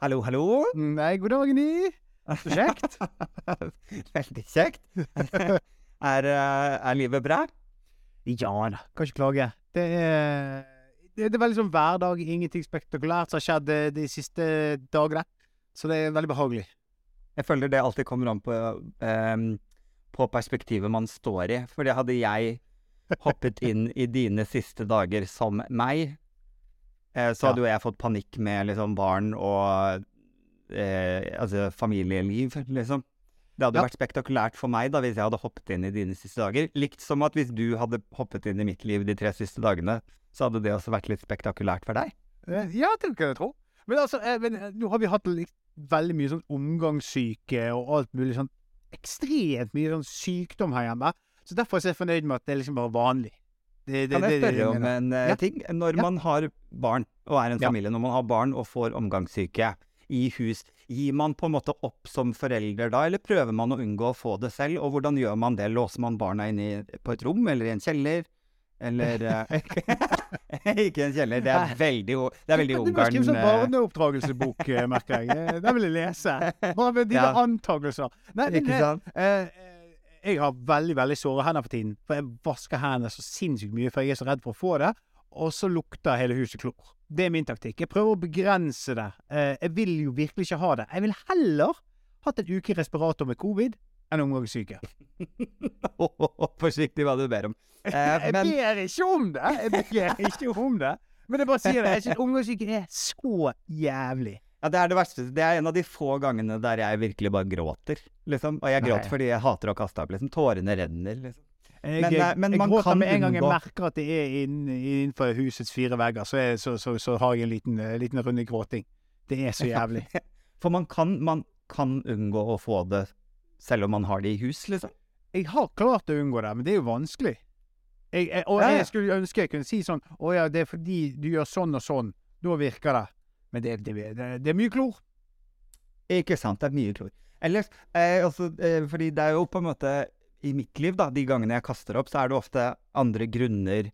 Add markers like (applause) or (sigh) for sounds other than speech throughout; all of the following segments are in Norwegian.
Hallo, hallo. Nei, god dag, i. Så kjekt. (laughs) Veldig kjekt. (laughs) er, eh, er livet bra? Ja da, kan ikke klage. Det er, det, er veldig sånn hverdag, ingenting spektakulært som har skjedd de, de siste dagene. Så det er veldig behagelig. Jeg føler det alltid kommer an på, um, på perspektivet man står i. For hadde jeg hoppet inn i dine siste dager som meg, eh, så hadde jo jeg fått panikk med liksom barn og eh, altså familieliv, liksom. Det hadde Ja. vært spektakulært for meg da hvis jeg hadde hoppet inn i dine siste dager. Likt som at hvis du hadde hoppet inn i mitt liv de tre siste dagene, så hadde det også vært litt spektakulært for deg. Eh, Ja, det kan jeg tro. Men altså, eh, men, eh, nå har vi hatt veldig mye sånn omgangssyke og alt mulig sånn ekstremt mye sånn sykdom her hjemme. Så derfor er jeg fornøyd med at det liksom bare vanlig. Det, det, Kan jeg spørre om en eh, Ja. ting? Når Ja. man har barn og er en familie, når man har barn og får omgangssyke i hus, gir man på en måte opp som forelder da, eller prøver man å unngå å få det selv? Og hvordan gjør man det? Låser man barna inne på et rom, eller i en kjeller? Eller eh, (laughs) Ikke en kjeller, det er veldig, det er veldig Du må skrive Ungarn sånn barneoppdragelsesbok, eh, merker jeg. Den vil jeg lese. Bare med de Ja. antakelser. Nei, men, Ikke sant? Eh, jeg har veldig veldig såre hender for tiden. For jeg vasker hendene så sinnssykt mye, for jeg er så redd for å få det. Og så lukter hele huset klor. Det er min taktikk. Jeg prøver å begrense det. Eh, jeg vil jo virkelig ikke ha det. Jeg vil heller hatt en uke i respirator med covid enn omgangssyke. (laughs) Forsiktig hva du ber om. (laughs) Eh, Jeg ber ikke om det! Jeg ber ikke om det. Men jeg bare sier det. Jeg syns omgangssyke er så jævlig. Ja, det er det verste. Det er en av de få gangene der jeg virkelig bare gråter, liksom. Og jeg gråter Nei. fordi jeg hater å kaste opp, liksom. Tårene renner, liksom. Jeg, Men, eh, men jeg man gråter kan med en gang jeg merker at det er inn, innenfor husets fire vegger, så, er, så, så, så har jeg en liten, eh, liten runde gråting. Det er så jævlig. (laughs) For man kan, man kan unngå å få det selv om man har det i hus, liksom. Jeg har klart å unngå det, men det er jo vanskelig. Jeg, jeg, og jeg skulle ønske jeg kunne si sånn Å ja, det er fordi du gjør sånn og sånn. Da virker det. Men det, det, det, det er mye klor. Ikke sant, det er mye klor. Ellers, eh, altså, eh, fordi det er jo på en måte I mitt liv, da, de gangene jeg kaster opp, så er det ofte andre grunner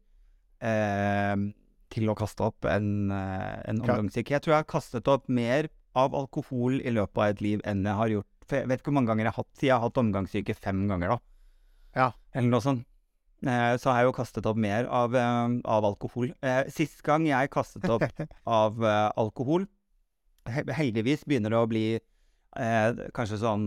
eh, til å kaste opp enn eh, en omgangssyke. Jeg tror jeg har kastet opp mer av alkohol i løpet av et liv enn jeg har gjort For jeg vet ikke hvor mange ganger jeg har hatt jeg har hatt omgangssyke fem ganger, da. Ja. Eller noe sånt. Eh, så har jeg jo kastet opp mer av, eh, av alkohol. Eh, sist gang jeg kastet opp (laughs) av alkohol Heldigvis begynner det å bli eh, kanskje sånn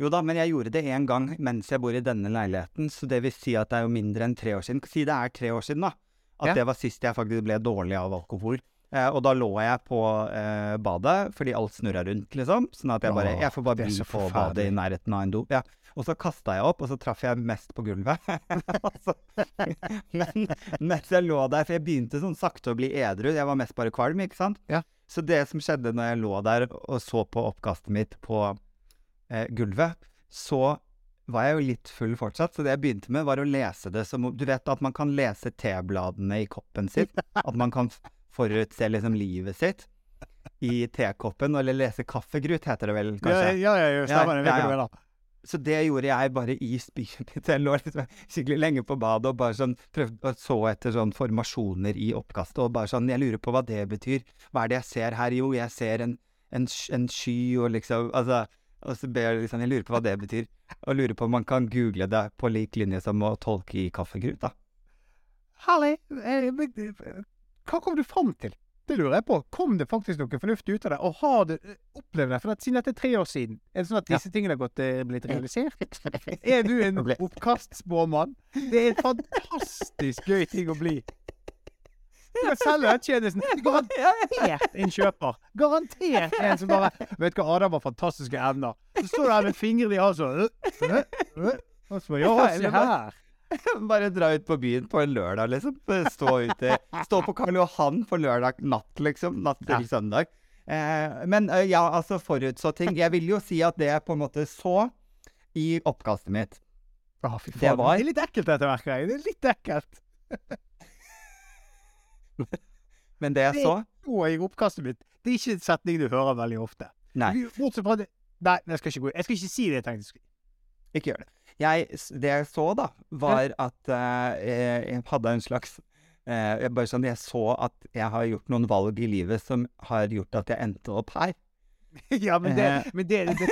Jo da, men jeg gjorde det én gang mens jeg bor i denne leiligheten, så det vil si at det er jo mindre enn tre år siden. Si det er tre år siden, da. At Ja. det var sist jeg faktisk ble dårlig av alkohol. Eh, og da lå jeg på eh, badet fordi alt snurra rundt, liksom. Sånn at jeg bare Jeg får bare bli på badet i nærheten av en do. Ja. Og så kasta jeg opp, og så traff jeg mest på gulvet. (laughs) Så- Men mens jeg lå der, for jeg begynte sånn sakte å bli edru, jeg var mest bare kvalm, ikke sant? Ja. Så det som skjedde når jeg lå der og så på oppkastet mitt på eh, gulvet, så var jeg jo litt full fortsatt, så det jeg begynte med, var å lese det som Du vet at man kan lese tebladene i koppen sin? (laughs) At man kan forutse liksom livet sitt i tekoppen, eller lese kaffegrut, heter det vel kanskje? ja, ja, ja, stemmer. Ja, ja, ja. Så det gjorde jeg bare i spyen (laughs) mitt. Jeg lå liksom skikkelig lenge på badet og bare sånn prøvde så etter sånn formasjoner i oppkastet, og bare sånn Jeg lurer på hva det betyr. Hva er det jeg ser her? Jo, jeg ser en, en, en sky og liksom Altså og så ber jeg liksom Jeg lurer på hva det betyr. Og lurer på om man kan google det på lik linje som å tolke i kaffegrut, da. Herlig. Eh, eh, Hva kom du fram til? Det lurer jeg på. Kom det faktisk noe fornuftig ut av det? Og har du eh, opplevd det? For at siden dette er tre år siden, er det sånn at disse tingene har gått, eh, blitt realisert? (laughs) Er du en oppkastspåmann? Det er en fantastisk gøy ting å bli. Du kan selge den tjenesten. (laughs) Garantert en kjøper. Garantert en som bare Vet du hva, Adam har fantastiske evner. Så står du her med fingrene i halsen. så (laughs) bare, Ja, se her. (laughs) Bare dra ut på byen på en lørdag, liksom. Stå ute Stå på Karl Johan på lørdag natt, liksom. Natt til søndag. Eh, men eh, ja, altså forutså ting. Jeg vil jo si at det jeg på en måte så i oppkastet mitt Å, fy Det var- Det er litt ekkelt, dette merker jeg. Det er litt ekkelt. (laughs) Men det jeg Det- så Og i oppkastet mitt. Det er ikke en setning du hører veldig ofte. Nei, Bortsett fra det Nei, jeg skal ikke, gå. jeg skal ikke si det jeg tenkte jeg skulle. ikke gjør det. Jeg, det jeg så, da, var at uh, jeg hadde en slags uh, jeg bare sånn, Jeg så at jeg har gjort noen valg i livet som har gjort at jeg endte opp her. (laughs) Ja, men det, Eh. men det, det,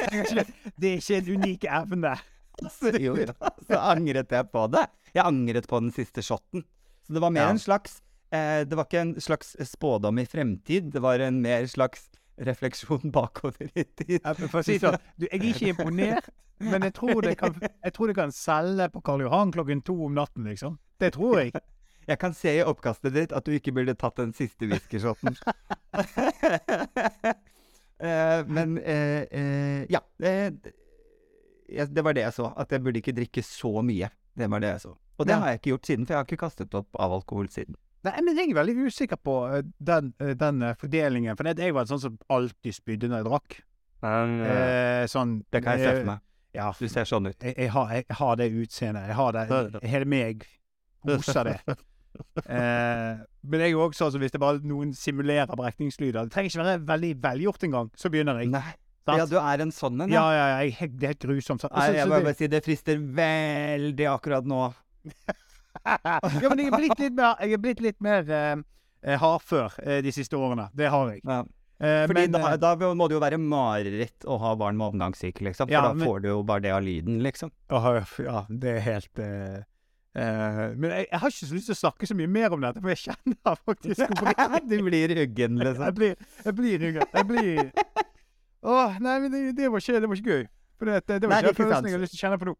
det er ikke en unik evne. (laughs) Så, jo, da, så angret jeg på det. Jeg angret på den siste shotten. Så det var mer Ja. en slags eh, Det var ikke en slags spådom i fremtid, det var en mer slags refleksjon (laughs) bakover i tid. Si sånn, du, jeg er ikke imponert, men jeg tror det kan, jeg tror det kan selge på Karl Johan klokken to om natten, liksom. Det tror jeg. (laughs) Jeg kan se i oppkastet ditt at du ikke burde tatt den siste whiskyshoten. uh, (laughs) men uh, uh, ja. Eh, det var det jeg så. At jeg burde ikke drikke så mye. Det var det jeg så. Og det Ja. har jeg ikke gjort siden, for jeg har ikke kastet opp av alkohol siden. Nei, men jeg er veldig usikker på eh, den, eh, den eh, fordelingen. For jeg var en sånn som alltid spydde når jeg drakk. Eh, sånn det kan jeg se for meg. Ja, Du ser sånn ut. jeg, jeg, har, jeg har det utseendet. Jeg har det Hele meg oser det. (laughs) Eh, men jeg er også sånn som hvis det bare noen simulerer brekningslyder Det trenger ikke være veldig velgjort engang, så begynner jeg. Nei. Ja, du er en sånn en, Ja, ja, ja. Jeg, det er helt grusomt. Nei, jeg må bare si det frister veldig akkurat nå. (laughs) ja, men jeg er blitt litt mer, jeg er blitt litt mer eh, eh, hardfør eh, de siste årene. Det har jeg. Ja. Eh, Fordi men, da, eh, da må det jo være mareritt å ha barn med omgangssyke, liksom. For Ja, da men- får du jo bare det av lyden, liksom. ja, det er helt Uh, Men jeg, jeg har ikke så lyst til å snakke så mye mer om dette, for jeg kjenner faktisk (laughs) du blir uggen, Jeg liksom. blir Jeg blir rygget. Jeg blir (laughs) Åh, nei, men det, det, var, ikke, det var ikke gøy. For det, det, det var Nei, ikke ikke den følelsen jeg har lyst til å kjenne på nå.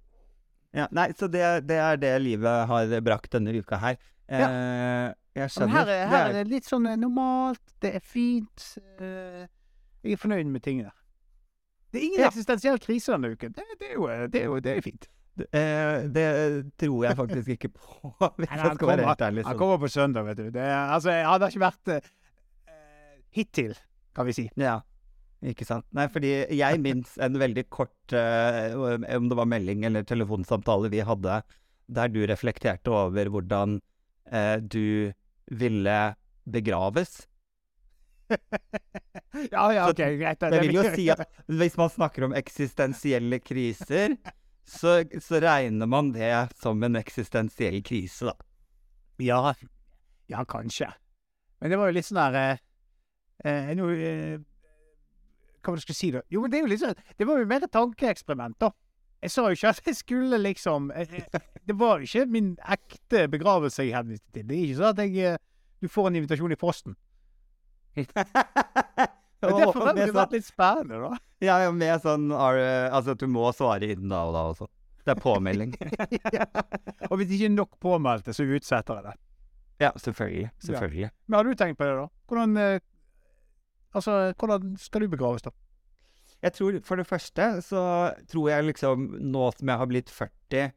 Ja, nei, så det, det er det livet har brakt denne uka her. Eh, jeg Men skjønner. her, er, her er det litt sånn eh, normalt, det er fint. eh, jeg er fornøyd med tingene. Det er ingen Ja. eksistensiell krise denne uken. Det, det, er jo, det, er jo, det er fint. eh, det tror jeg faktisk ikke på, (laughs) hvis Nei, jeg han kommer- ærlig. Han kommer på søndag, vet du. Det, altså, jeg hadde ikke vært eh, hittil, kan vi si. Ja, ikke sant. Nei, fordi jeg (laughs) minnes en veldig kort eh, Om det var melding eller telefonsamtale vi hadde, der du reflekterte over hvordan eh, du ville begraves. (laughs) ja, ja, OK, greit. Det vil jo si at hvis man snakker om eksistensielle kriser, (laughs) så, så regner man det som en eksistensiell krise, da. Ja, ja, kanskje. Men det var jo litt sånn der eh, eh, eh, Hva var det jeg skulle si, da? Jo, men det sånn Det var jo mer et tankeeksperiment, da. Jeg sa jo ikke at jeg skulle liksom eh, (laughs) Det var jo ikke min ekte begravelse jeg henviste til. Det er ikke sånn at jeg eh, Du får en invitasjon i posten. (laughs) Men det Og får vel sånn, vært litt spennende, da. ja, ja, med sånn Altså at du må svare innen da og da også. Det er påmelding. (laughs) Og hvis det ikke nok påmeldte, så utsetter jeg det. Ja, selvfølgelig. Selvfølgelig. Men har du tenkt på det, da? Hvordan eh, Altså, hvordan skal du begraves, da? Jeg tror for det første så tror jeg liksom nå som jeg har blitt 40,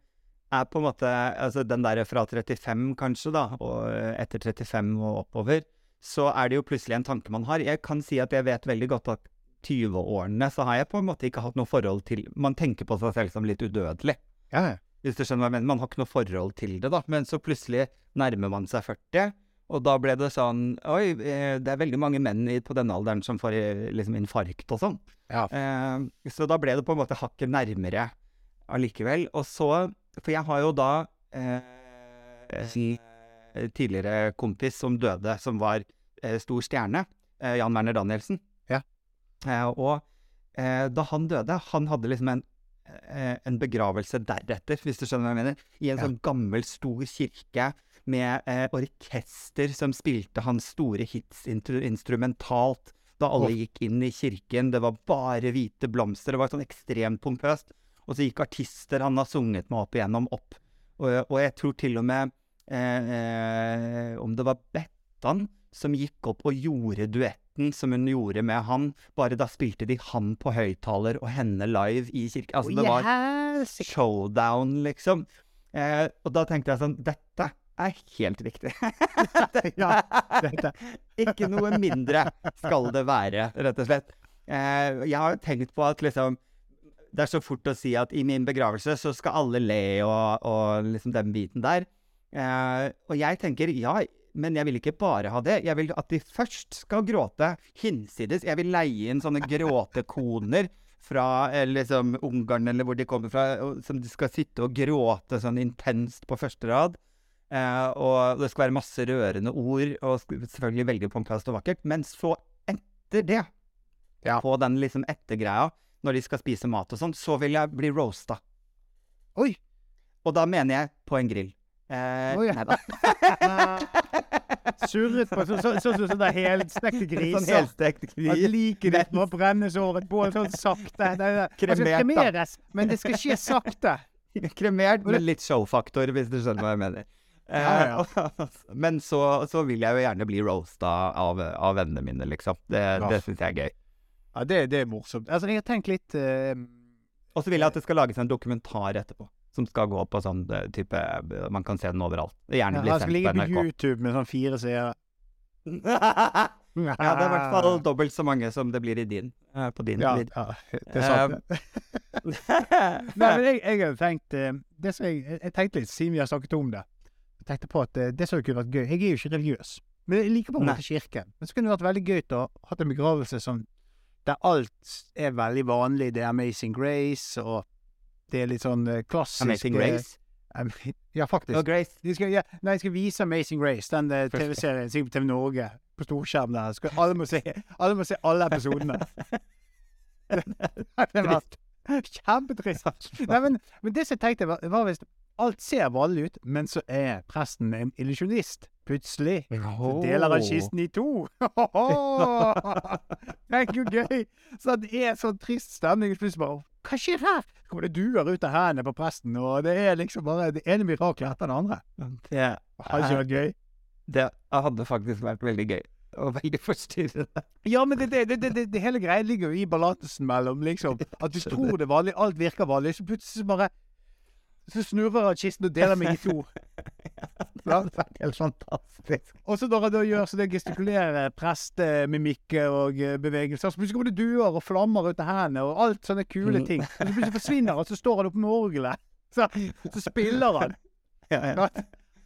er på en måte Altså den derre fra 35 kanskje, da, og etter 35 og oppover, så er det jo plutselig en tanke man har. Jeg kan si at jeg vet veldig godt at 20-årene så har jeg på en måte ikke hatt noe forhold til Man tenker på seg selv som litt udødelig. Ja, ja. Hvis du skjønner hva jeg mener. Man har ikke noe forhold til det, da. Men så plutselig nærmer man seg 40, og da ble det sånn Oi, eh, det er veldig mange menn på denne alderen som får eh, liksom infarkt og sånn. Ja. Eh, så da ble det på en måte hakket nærmere allikevel. Og så For jeg har jo da eh, en tidligere kompis som døde, som var eh, stor stjerne. Eh, Jan Werner Danielsen. Ja. Eh, og eh, da han døde, han hadde liksom en eh, en begravelse deretter, hvis du skjønner hva jeg mener. I en Ja. sånn gammel, stor kirke med eh, orkester som spilte hans store hits instrumentalt. Da alle gikk inn i kirken. Det var bare hvite blomster. Det var sånn ekstremt pompøst. Og så gikk artister han har sunget med opp igjennom, opp. Og, og jeg tror til og med eh, eh, Om det var Bettan som gikk opp og gjorde duetten som hun gjorde med han. Bare da spilte de han på høyttaler og henne live i kirken. Altså, det var showdown, liksom. Eh, og da tenkte jeg sånn Dette er helt riktig. (laughs) Ja. Ikke noe mindre skal det være, rett og slett. Eh, jeg har jo tenkt på at liksom Det er så fort å si at i min begravelse så skal alle le og, og liksom den biten der. Eh, og jeg tenker ja, men jeg vil ikke bare ha det. Jeg vil at de først skal gråte hinsides. Jeg vil leie inn sånne gråtekoner fra eh, liksom Ungarn eller hvor de kommer fra, og, som de skal sitte og gråte sånn intenst på første rad. Eh, og det skal være masse rørende ord, og selvfølgelig veldig pompøst og vakkert. Men så, etter det, Ja. på den liksom ettergreia, når de skal spise mat og sånn, så vil jeg bli roasta. Oi! Og da mener jeg på en grill. Eh, Oi. neida. (laughs) Surret på sånn som så, så, (laughs) sånn der helstekte Sånn griser. helstekt At gris. liket ditt må brennes over et bål sånn sakte. Det, det, det Kremert, da. kremeres, men det skal skje sakte. (laughs) Kremert med litt showfaktor, hvis du skjønner hva jeg mener. Eh, (laughs) Ja, (laughs) men så, så vil jeg jo gjerne bli roasta av, av vennene mine, liksom. Det, det syns jeg er gøy. Ja, det, det er morsomt. Altså, jeg har tenkt litt uh, Og så vil jeg at det skal lages en dokumentar etterpå. Som skal gå på sånn eh, type Man kan se den overalt. Gjerne bli Han skal ligge på på YouTube med sånn fire seere. (laughs) ja, det er i hvert fall dobbelt så mange som det blir i din. eh, På din Ja, ja, det er sant. Nei, men jeg, jeg hadde tenkt eh, det som jeg, jeg tenkte litt, siden vi har snakket om det Jeg tenkte på at eh, det som kunne vært gøy Jeg er jo ikke religiøs, men jeg liker på en måte kirken. Men så kunne det vært veldig gøy å ha en begravelse som der alt er veldig vanlig. Det er Amazing Grace, og det er litt sånn eh, klassisk Amazing Grace. ja, faktisk. Oh, Grace. De skal, ja, nei, jeg skal vise Amazing Grace, den eh, TV-serien sikkert på TV Norge, på storskjerm der. Skal, alle, må se, alle må se alle episodene. det hadde vært kjempetrist. Nei, men, men det som jeg tenkte, var, var hvis alt ser vanlig ut, men så er presten en illusjonist. Plutselig så deler han kisten i to. (laughs) det er hvor gøy! Så det er sånn trist stemning. Plutselig bare Hva skjer her? Så kommer det duer ut av hendene på presten, og det er liksom bare det ene miraklet etter det andre. Det, Har ikke vært gøy? det hadde faktisk vært veldig gøy. Og veldig forstyrrende. Ja, men det, det, det, det, hele greia ligger jo i balansen mellom liksom (laughs) At du tror det er vanlig, alt virker vanlig, så plutselig bare Så snurrer kisten og deler meg i to. (laughs) ja, Det er helt fantastisk. Og så når han da gjør så det gestikulerer prestemimikker og eh, bevegelser, så plutselig kommer det duer og flammer ut av hendene og alt sånne kule Mm. ting. Og så plutselig forsvinner han, så står han oppe med orgelet. (laughs) Så, så spiller han. (laughs) Ja, ja.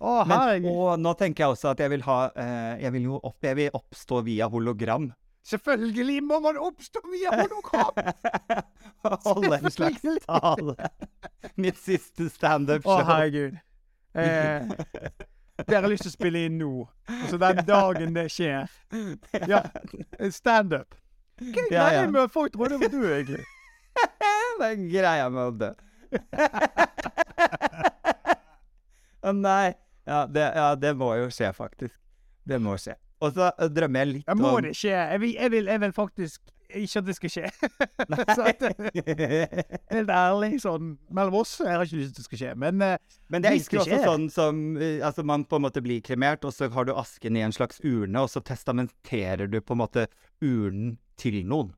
Å, Men, og nå tenker jeg også at jeg vil ha eh, Jeg vil jo opp, jeg vil oppstå via hologram. Selvfølgelig må man oppstå via hologram! (laughs) Holde en slags tale. Mitt siste standup-show. Å, herregud. Eh, dere har lyst til å spille inn nå. Altså den dagen det skjer. Ja, en standup. Hva er greia med at folk trodde det var du, egentlig? (laughs) Det er greia med å dø. (laughs) Å nei. Ja det, ja, det må jo skje, faktisk. Det må skje. Og så eh, drømmer jeg litt om Jeg må det skje? Jeg vil, jeg vil, jeg vil faktisk ikke at det skal skje. (laughs) så at, helt ærlig, sånn mellom oss, jeg har ikke lyst til at det skal skje. Men, eh, Men det er også sånn som eh, Altså, man på en måte blir kremert, og så har du asken i en slags urne, og så testamenterer du på en måte urnen til noen.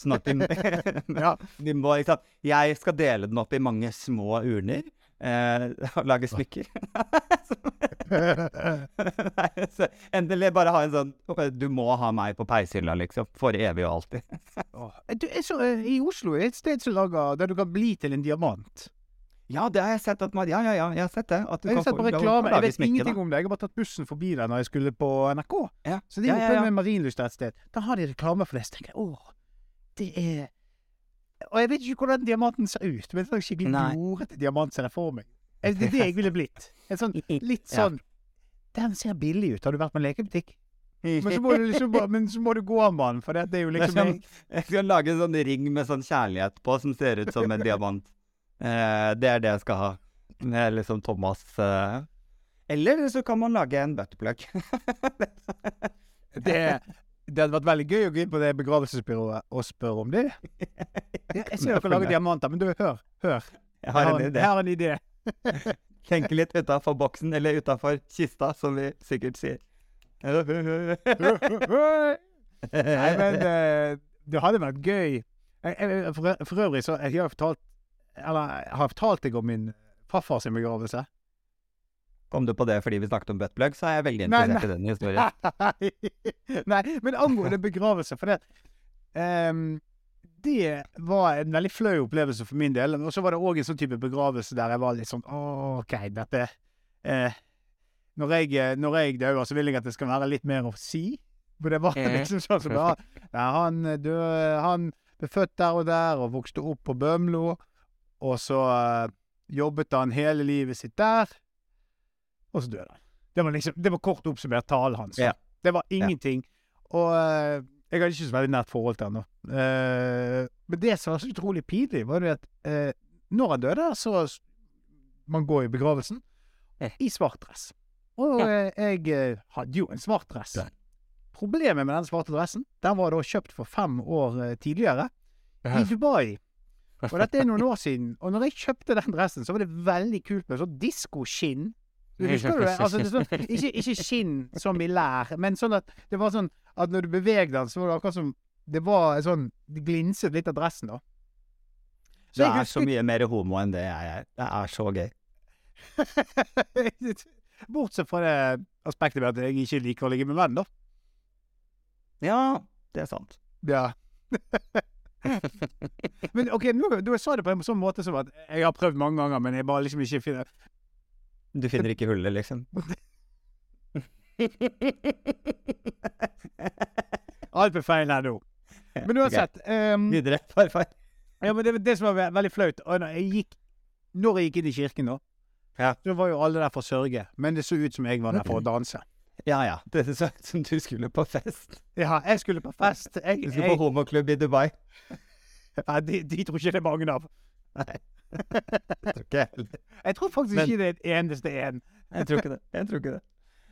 Sånn at de, (laughs) Ja. (laughs) de må liksom Jeg skal dele den opp i mange små urner. Eh, (laughs) lage smykker. (laughs) (laughs) Nei, så endelig bare ha en sånn Du må ha meg på peishylla, liksom. For evig og alltid. Åh, du, så, eh, I Oslo er det et sted som lager der du kan bli til en diamant. Ja, det har jeg sett at man Ja, ja, ja, jeg har sett det. At du Jeg har sett på reklame. Jeg vet smykke, ingenting da. om det. Jeg har bare tatt bussen forbi der når jeg skulle på NRK. Ja. Så de er Ja, ja, ja. med Marienlyst et sted. Da har de reklame for det. Så tenker jeg åh, det er Og jeg vet ikke hvordan diamanten ser ut, men en sånn skikkelig Nei. blodrete diamant ser jeg for meg. (laughs) Det er det jeg ville blitt. En sånn litt Ja. sånn Den ser billig ut. Har du vært på en lekebutikk? Men så må du liksom men så må du gå med den, for det det er jo er liksom jeg skal lage en sånn ring med sånn kjærlighet på, som ser ut som en diamant. (laughs) Eh, det er det jeg skal ha. Med liksom Thomas eh. Eller så kan man lage en buttplug. (laughs) Det, det hadde vært veldig gøy å gå inn på det begravelsesbyrået og spørre om det. (laughs) Ja, Jeg ser dere lager diamanter, men du, hør. Hør. jeg har en Jeg idé. har en idé. (laughs) Tenke litt utafor boksen, eller utafor kista, som vi sikkert sier. (laughs) Nei, men eh, det hadde vært gøy. Jeg, jeg, for, for øvrig så jeg har fortalt Eller jeg har fortalt deg om min farfars begravelse. Kom du på det fordi vi snakket om buttplug, så er jeg veldig Nei, interessert i den historien. (laughs) Nei, men angående begravelse, for det um, Det var en veldig flau opplevelse for min del. Og så var det òg en sånn type begravelse der jeg var litt sånn «Å, OK, dette eh, Når jeg, når jeg dauer, så vil jeg at det skal være litt mer å si. For det var Mhm. liksom sånn som da ja, Han døde Han ble født der og der og vokste opp på Bømlo. Og så uh, jobbet han hele livet sitt der. Og så døde han. Det var liksom, det var kort oppsummert talen hans. Ja. Det var ingenting. Og uh, jeg hadde ikke så veldig nært forhold til han nå. Uh, men det som var så utrolig pinlig, var det at uh, når han døde, så Man går i begravelsen Ja. i svart dress. Og jeg hadde jo en svart dress. Ja. Problemet med den svarte dressen, den var da kjøpt for fem år tidligere i Dubai. Og dette er noen (laughs) år siden. Og når jeg kjøpte den dressen, så var det veldig kult med sånn diskoskinn. Husker du det? Altså, det sånn, ikke, ikke skinn som i lær, men sånn at det var sånn at når du bevegde den, så var det akkurat som Det var sånn Det glinset litt av dressen, da. Du er så mye mer homo enn det jeg er. Det er så gøy. (laughs) Bortsett fra det aspektet med at jeg ikke liker å ligge med menn, da. Ja, det er sant. Ja. (laughs) men OK, nå, du sa det på en sånn måte som at jeg har prøvd mange ganger, men jeg bare liksom ikke finner Du finner ikke hullet, liksom. Alt blir feil her nå. Men uansett ehm, Videre, farfar. Ja, men det, det som var ve- veldig flaut når jeg gikk Når jeg gikk inn i kirken, da, Ja. så var jo alle der for å sørge. Men det så ut som jeg var der for å danse. Ja ja. Det så ut som du skulle på fest. Ja, jeg skulle på fest. Jeg, Du skulle på jeg, homoklubb i Dubai. ja, de, de tror ikke det er mange av. Nei. Jeg tror faktisk Men- ikke det er et eneste en. Jeg tror ikke det. Jeg tror ikke det.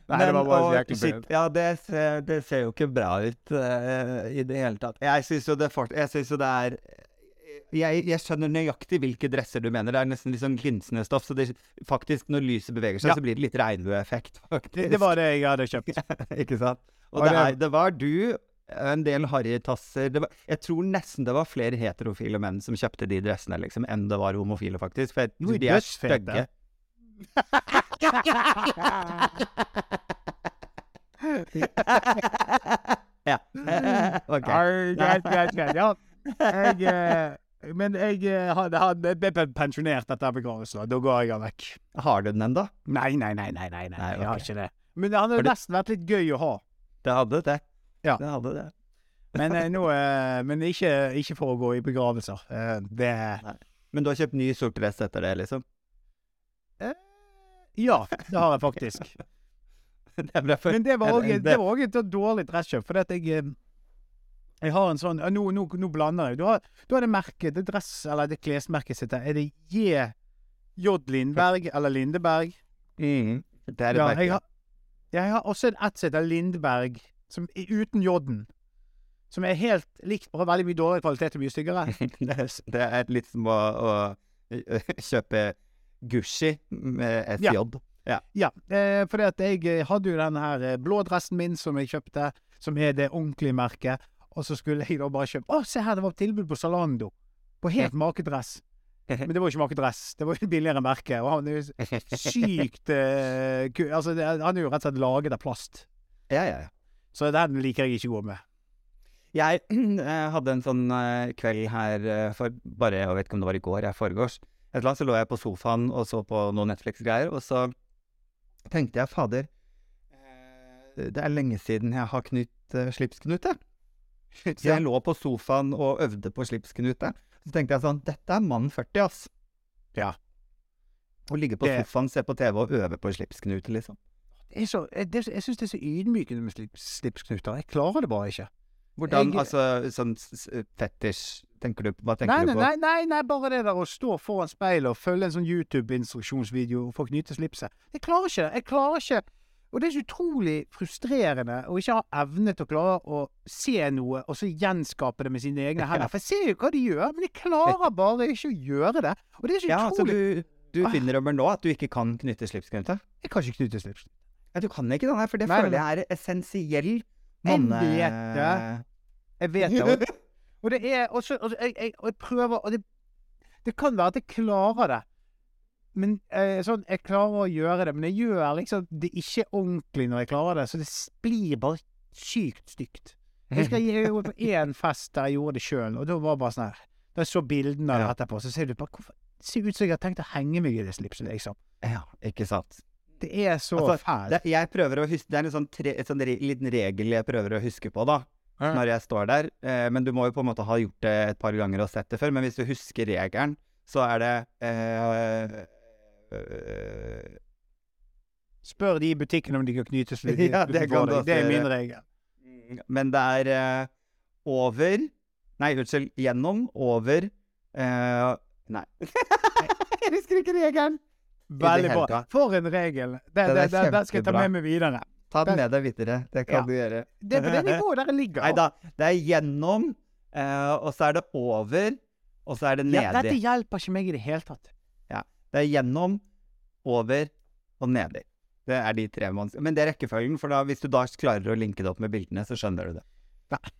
Nei, det var bare jæklig shit. Ja, det ser, det ser jo ikke bra ut uh, i det hele tatt. Jeg syns jo det fort, Jeg syns jo det er jeg, jeg skjønner nøyaktig hvilke dresser du mener. Det er nesten litt sånn glinsende stoff. Så det, faktisk, når lyset beveger seg, Ja. så blir det litt regnbueeffekt, faktisk. Det, det var det jeg hadde kjøpt. (laughs) Ikke sant? Og Og det, det- er, det var du, en del harrytasser Jeg tror nesten det var flere heterofile menn som kjøpte de dressene, liksom, enn det var homofile, faktisk. For jeg tror de er stygge. (laughs) ja. (laughs) ok. Greit, greit, greit. Ja. Jeg, eh, men jeg eh, hadde, ble pensjonert etter begravelsen. Da går jeg vekk. Har du den ennå? Nei, nei, nei, nei, Nei, jeg har ikke det. Men det hadde nesten vært litt gøy å ha. Det hadde det. Ja. Det hadde det. Men, eh, nå, eh, men ikke, ikke for å gå i begravelser. Eh, det Men du har kjøpt ny sort dress etter det, liksom? Ja, det har jeg faktisk. (laughs) det Men det var òg et dårlig dresskjøp, fordi at jeg jeg har en sånn Nå, nå, nå blander jeg. Du har, du har det merket, det dress, eller det klesmerket sitt der. Er det J. J. Lindberg eller Lindeberg? Mhm. Det er det Ja, merket. jeg har, jeg har også et som heter Lindberg, som er uten J-en. Som er helt likt, bare veldig mye dårligere kvalitet og mye styggere. (laughs) det, er, litt som å, å kjøpe Gucci med et Ja. Ja, eh, fordi at jeg eh, hadde jo den her eh, blå dressen min som jeg kjøpte, som er det ordentlige merket. Og så skulle jeg da bare kjøpe Å, se her, det var tilbud på Zalando! På helt makedress. Men det var jo ikke makedress. Det var jo et billigere merke. Og han er jo (laughs) sykt eh, Altså, han er jo rett og slett laget av plast. Ja, ja, ja. Så den liker jeg ikke å gå med. Jeg (clears throat) eh, hadde en sånn eh, kveld her eh, for bare Jeg vet ikke om det var i går eller foregårs. Et eller annet så lå jeg på sofaen og så på noen Netflix-greier, og så tenkte jeg fader Det er lenge siden jeg har knytt slipsknute. (laughs) Så jeg lå på sofaen og øvde på slipsknute. Så tenkte jeg sånn Dette er mann 40, ass. Ja. Å ligge på sofaen, se på TV og øve på slipsknute, liksom. Er så, jeg, det, jeg syns det er så ydmykende med slips, slipsknuter. Jeg klarer det bare ikke. Hvordan, Jeg- altså, sånn fetisj Tenker du Hva tenker Nei, du på? nei, nei, nei, bare det der å stå foran speilet og følge en sånn YouTube-instruksjonsvideo for å knyte slipset. Jeg klarer ikke det. Jeg klarer ikke Og det er så utrolig frustrerende å ikke ha evne til å klare å se noe, og så gjenskape det med sine egne (laughs) hender. For jeg ser jo hva de gjør, men jeg klarer bare ikke å gjøre det. Og det er så utrolig Ja, så du, du Ah. innrømmer nå at du ikke kan knytte slipsknute? Jeg kan ikke knytte slips. Ja, du kan ikke den her, for det Nei, føler jeg er essensiell Jeg manne... vet det. Jeg vet det. Og, det er også, og jeg, jeg, og jeg prøver Og det, det kan være at jeg klarer det. Men eh, sånn, Jeg klarer å gjøre det, men jeg gjør liksom det ikke ordentlig når jeg klarer det. Så det blir bare sykt stygt. Jeg jeg gjorde på én fest der jeg gjorde det sjøl, og da var det bare sånn her Da jeg så bildene av det etterpå, så ser du bare hvorfor Det ser ut som jeg har tenkt å henge meg i det slipset, liksom. Ja, ikke sant. Det er så Altså, fælt. Det, jeg prøver å huske Det er en sånn, tre, sånn re, liten regel jeg prøver å huske på, da. Ja. Når jeg står der. Eh, men du må jo på en måte ha gjort det et par ganger og sett det før. Men hvis du husker regelen, så er det eh, øh, Spør de i butikken om de kan knyte slutt (laughs) Ja, det kan Det er min regel. Men det er eh, over Nei, unnskyld. Gjennom, over eh, Nei. (laughs) jeg husker ikke regelen. Veldig bra. For en regel. Det, Den den, det, det skal jeg ta med meg videre. Ta den Den- med deg videre. Det kan Ja. du gjøre. Det er på det nivået der jeg ligger. Nei da. Det er gjennom, eh, og så er det over, og så er det nedi. Ja, dette hjelper ikke meg i det hele tatt. Ja. Det er gjennom, over og nedi. Det er de tre man Men det er rekkefølgen, for da, hvis du da klarer å linke det opp med bildene, så skjønner du det. Nei.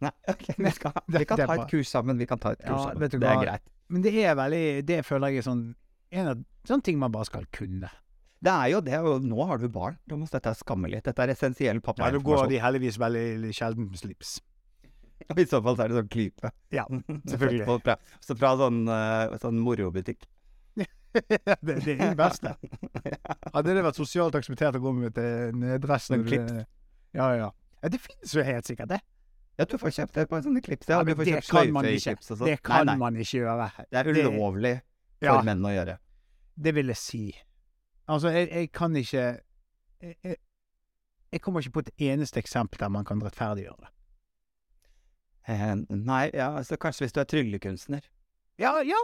Nei, okay, Vi, skal, vi kan ta et kurs sammen. Vi kan ta et kurs sammen. Det er greit. Men det er veldig Det føler jeg er sånn en av sånne ting man bare skal kunne. Det er jo det, og nå har du barn. Thomas, dette er skammelig. Dette er essensiell Ja, da går de heldigvis veldig sjelden med slips. (laughs) I så fall så er det sånn klype. Ja, (laughs) selvfølgelig. Så fra, så fra sånn, eh, sånn morobutikk. (laughs) det, det er det beste. Hadde det vært sosialt akseptert å gå med et dress Noen når klips. Ja, ja. det finnes jo helt sikkert, det. Ja, du får kjøpt det på sånne klips. Ja, Ja, men det kan man ikke. sånn. Det kan nei, nei. man ikke gjøre. Det er ulovlig for Ja. menn å gjøre. Det vil jeg si. Altså, jeg, jeg kan ikke jeg, jeg, jeg kommer ikke på et eneste eksempel der man kan rettferdiggjøre det. Eh, nei, ja, altså kanskje hvis du er tryllekunstner. Ja, ja.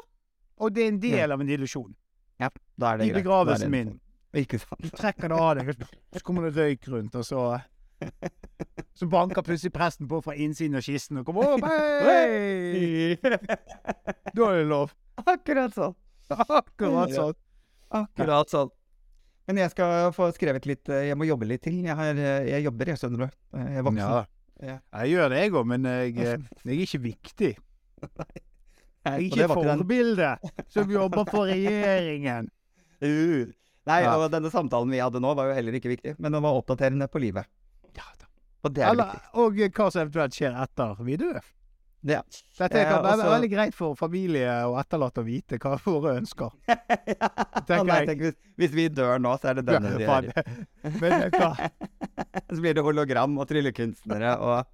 Og det er en del av en illusjon. Ja, da er det I greit. begravelsen Da er det- min. Ikke sant. Du trekker det av deg, så kommer det røyk rundt, og så (laughs) Så banker plutselig presten på fra innsiden av kisten og kommer opp. (laughs) Hei! Da er det lov. Akkurat sånn. Akkurat sånn. Akkurat sånn. Men jeg skal få skrevet litt eh, Jeg må jobbe litt til. Jeg, har, eh, jeg jobber, jeg, skjønner du. Eh, Jeg er voksen. Ja. Jeg gjør det, jeg òg, men jeg, jeg er ikke viktig. (laughs) Nei, Jeg er ikke et forbilde som jobber for regjeringen. (laughs) Uh. Nei, Ja. og denne samtalen vi hadde nå, var jo heller ikke viktig. Men den var oppdaterende på livet. Ja, da. Og det er Eller, viktigste. og hva som eventuelt skjer etter vi dør. Ja. Dette Eh, kan være også- veldig greit for familie og etterlatte å vite hva våre ønsker. (laughs) ja. Nei, tenk, hvis, hvis vi dør nå, så er det denne de Faen. (laughs) Men hva? (laughs) Så blir det hologram og tryllekunstnere og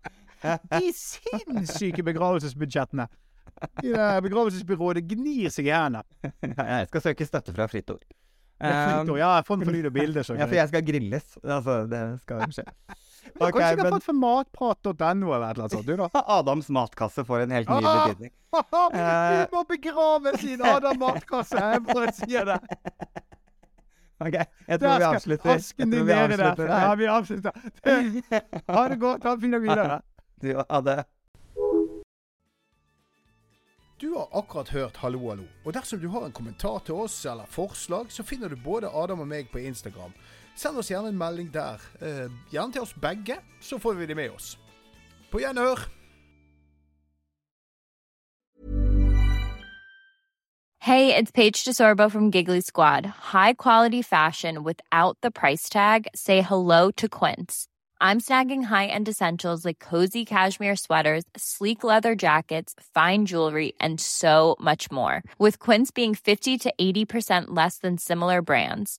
De sinnssyke begravelsesbudsjettene. i begravelsesbyrået gnir seg i hendene. Jeg skal søke støtte fra Fritt Ord. Ja, Um, ja, fond for lyd og bilde. ja, for jeg skal grilles. Altså, det skal skje. Men Ok, Kanskje du har men- fått for matprat.no eller et eller annet sånt, du da? (laughs) Adams matkasse får en helt ny betydning. Vi må begrave sin Adam matkasse, jeg bare sier det. (laughs) Ok, jeg tror vi avslutter. asken din vi der. Ja, vi avslutter. (laughs) Ha det godt. Ha en fin dag videre. Du, ha det. Du har akkurat hørt Hallo, hallo. Og dersom du har en kommentar til oss eller forslag, så finner du både Adam og meg på Instagram. Send oss gjerne en melding der. Eh, gjerne til oss begge, så får vi det med oss. På gjenhør. Hey, it's Paige DeSorbo from Giggly Squad. High quality fashion without the price tag. Say hello to Quince. I'm snagging high-end essentials like cozy cashmere sweaters, sleek leather jackets, fine jewelry, and so much more. With Quince being 50 to 80% less than similar brands.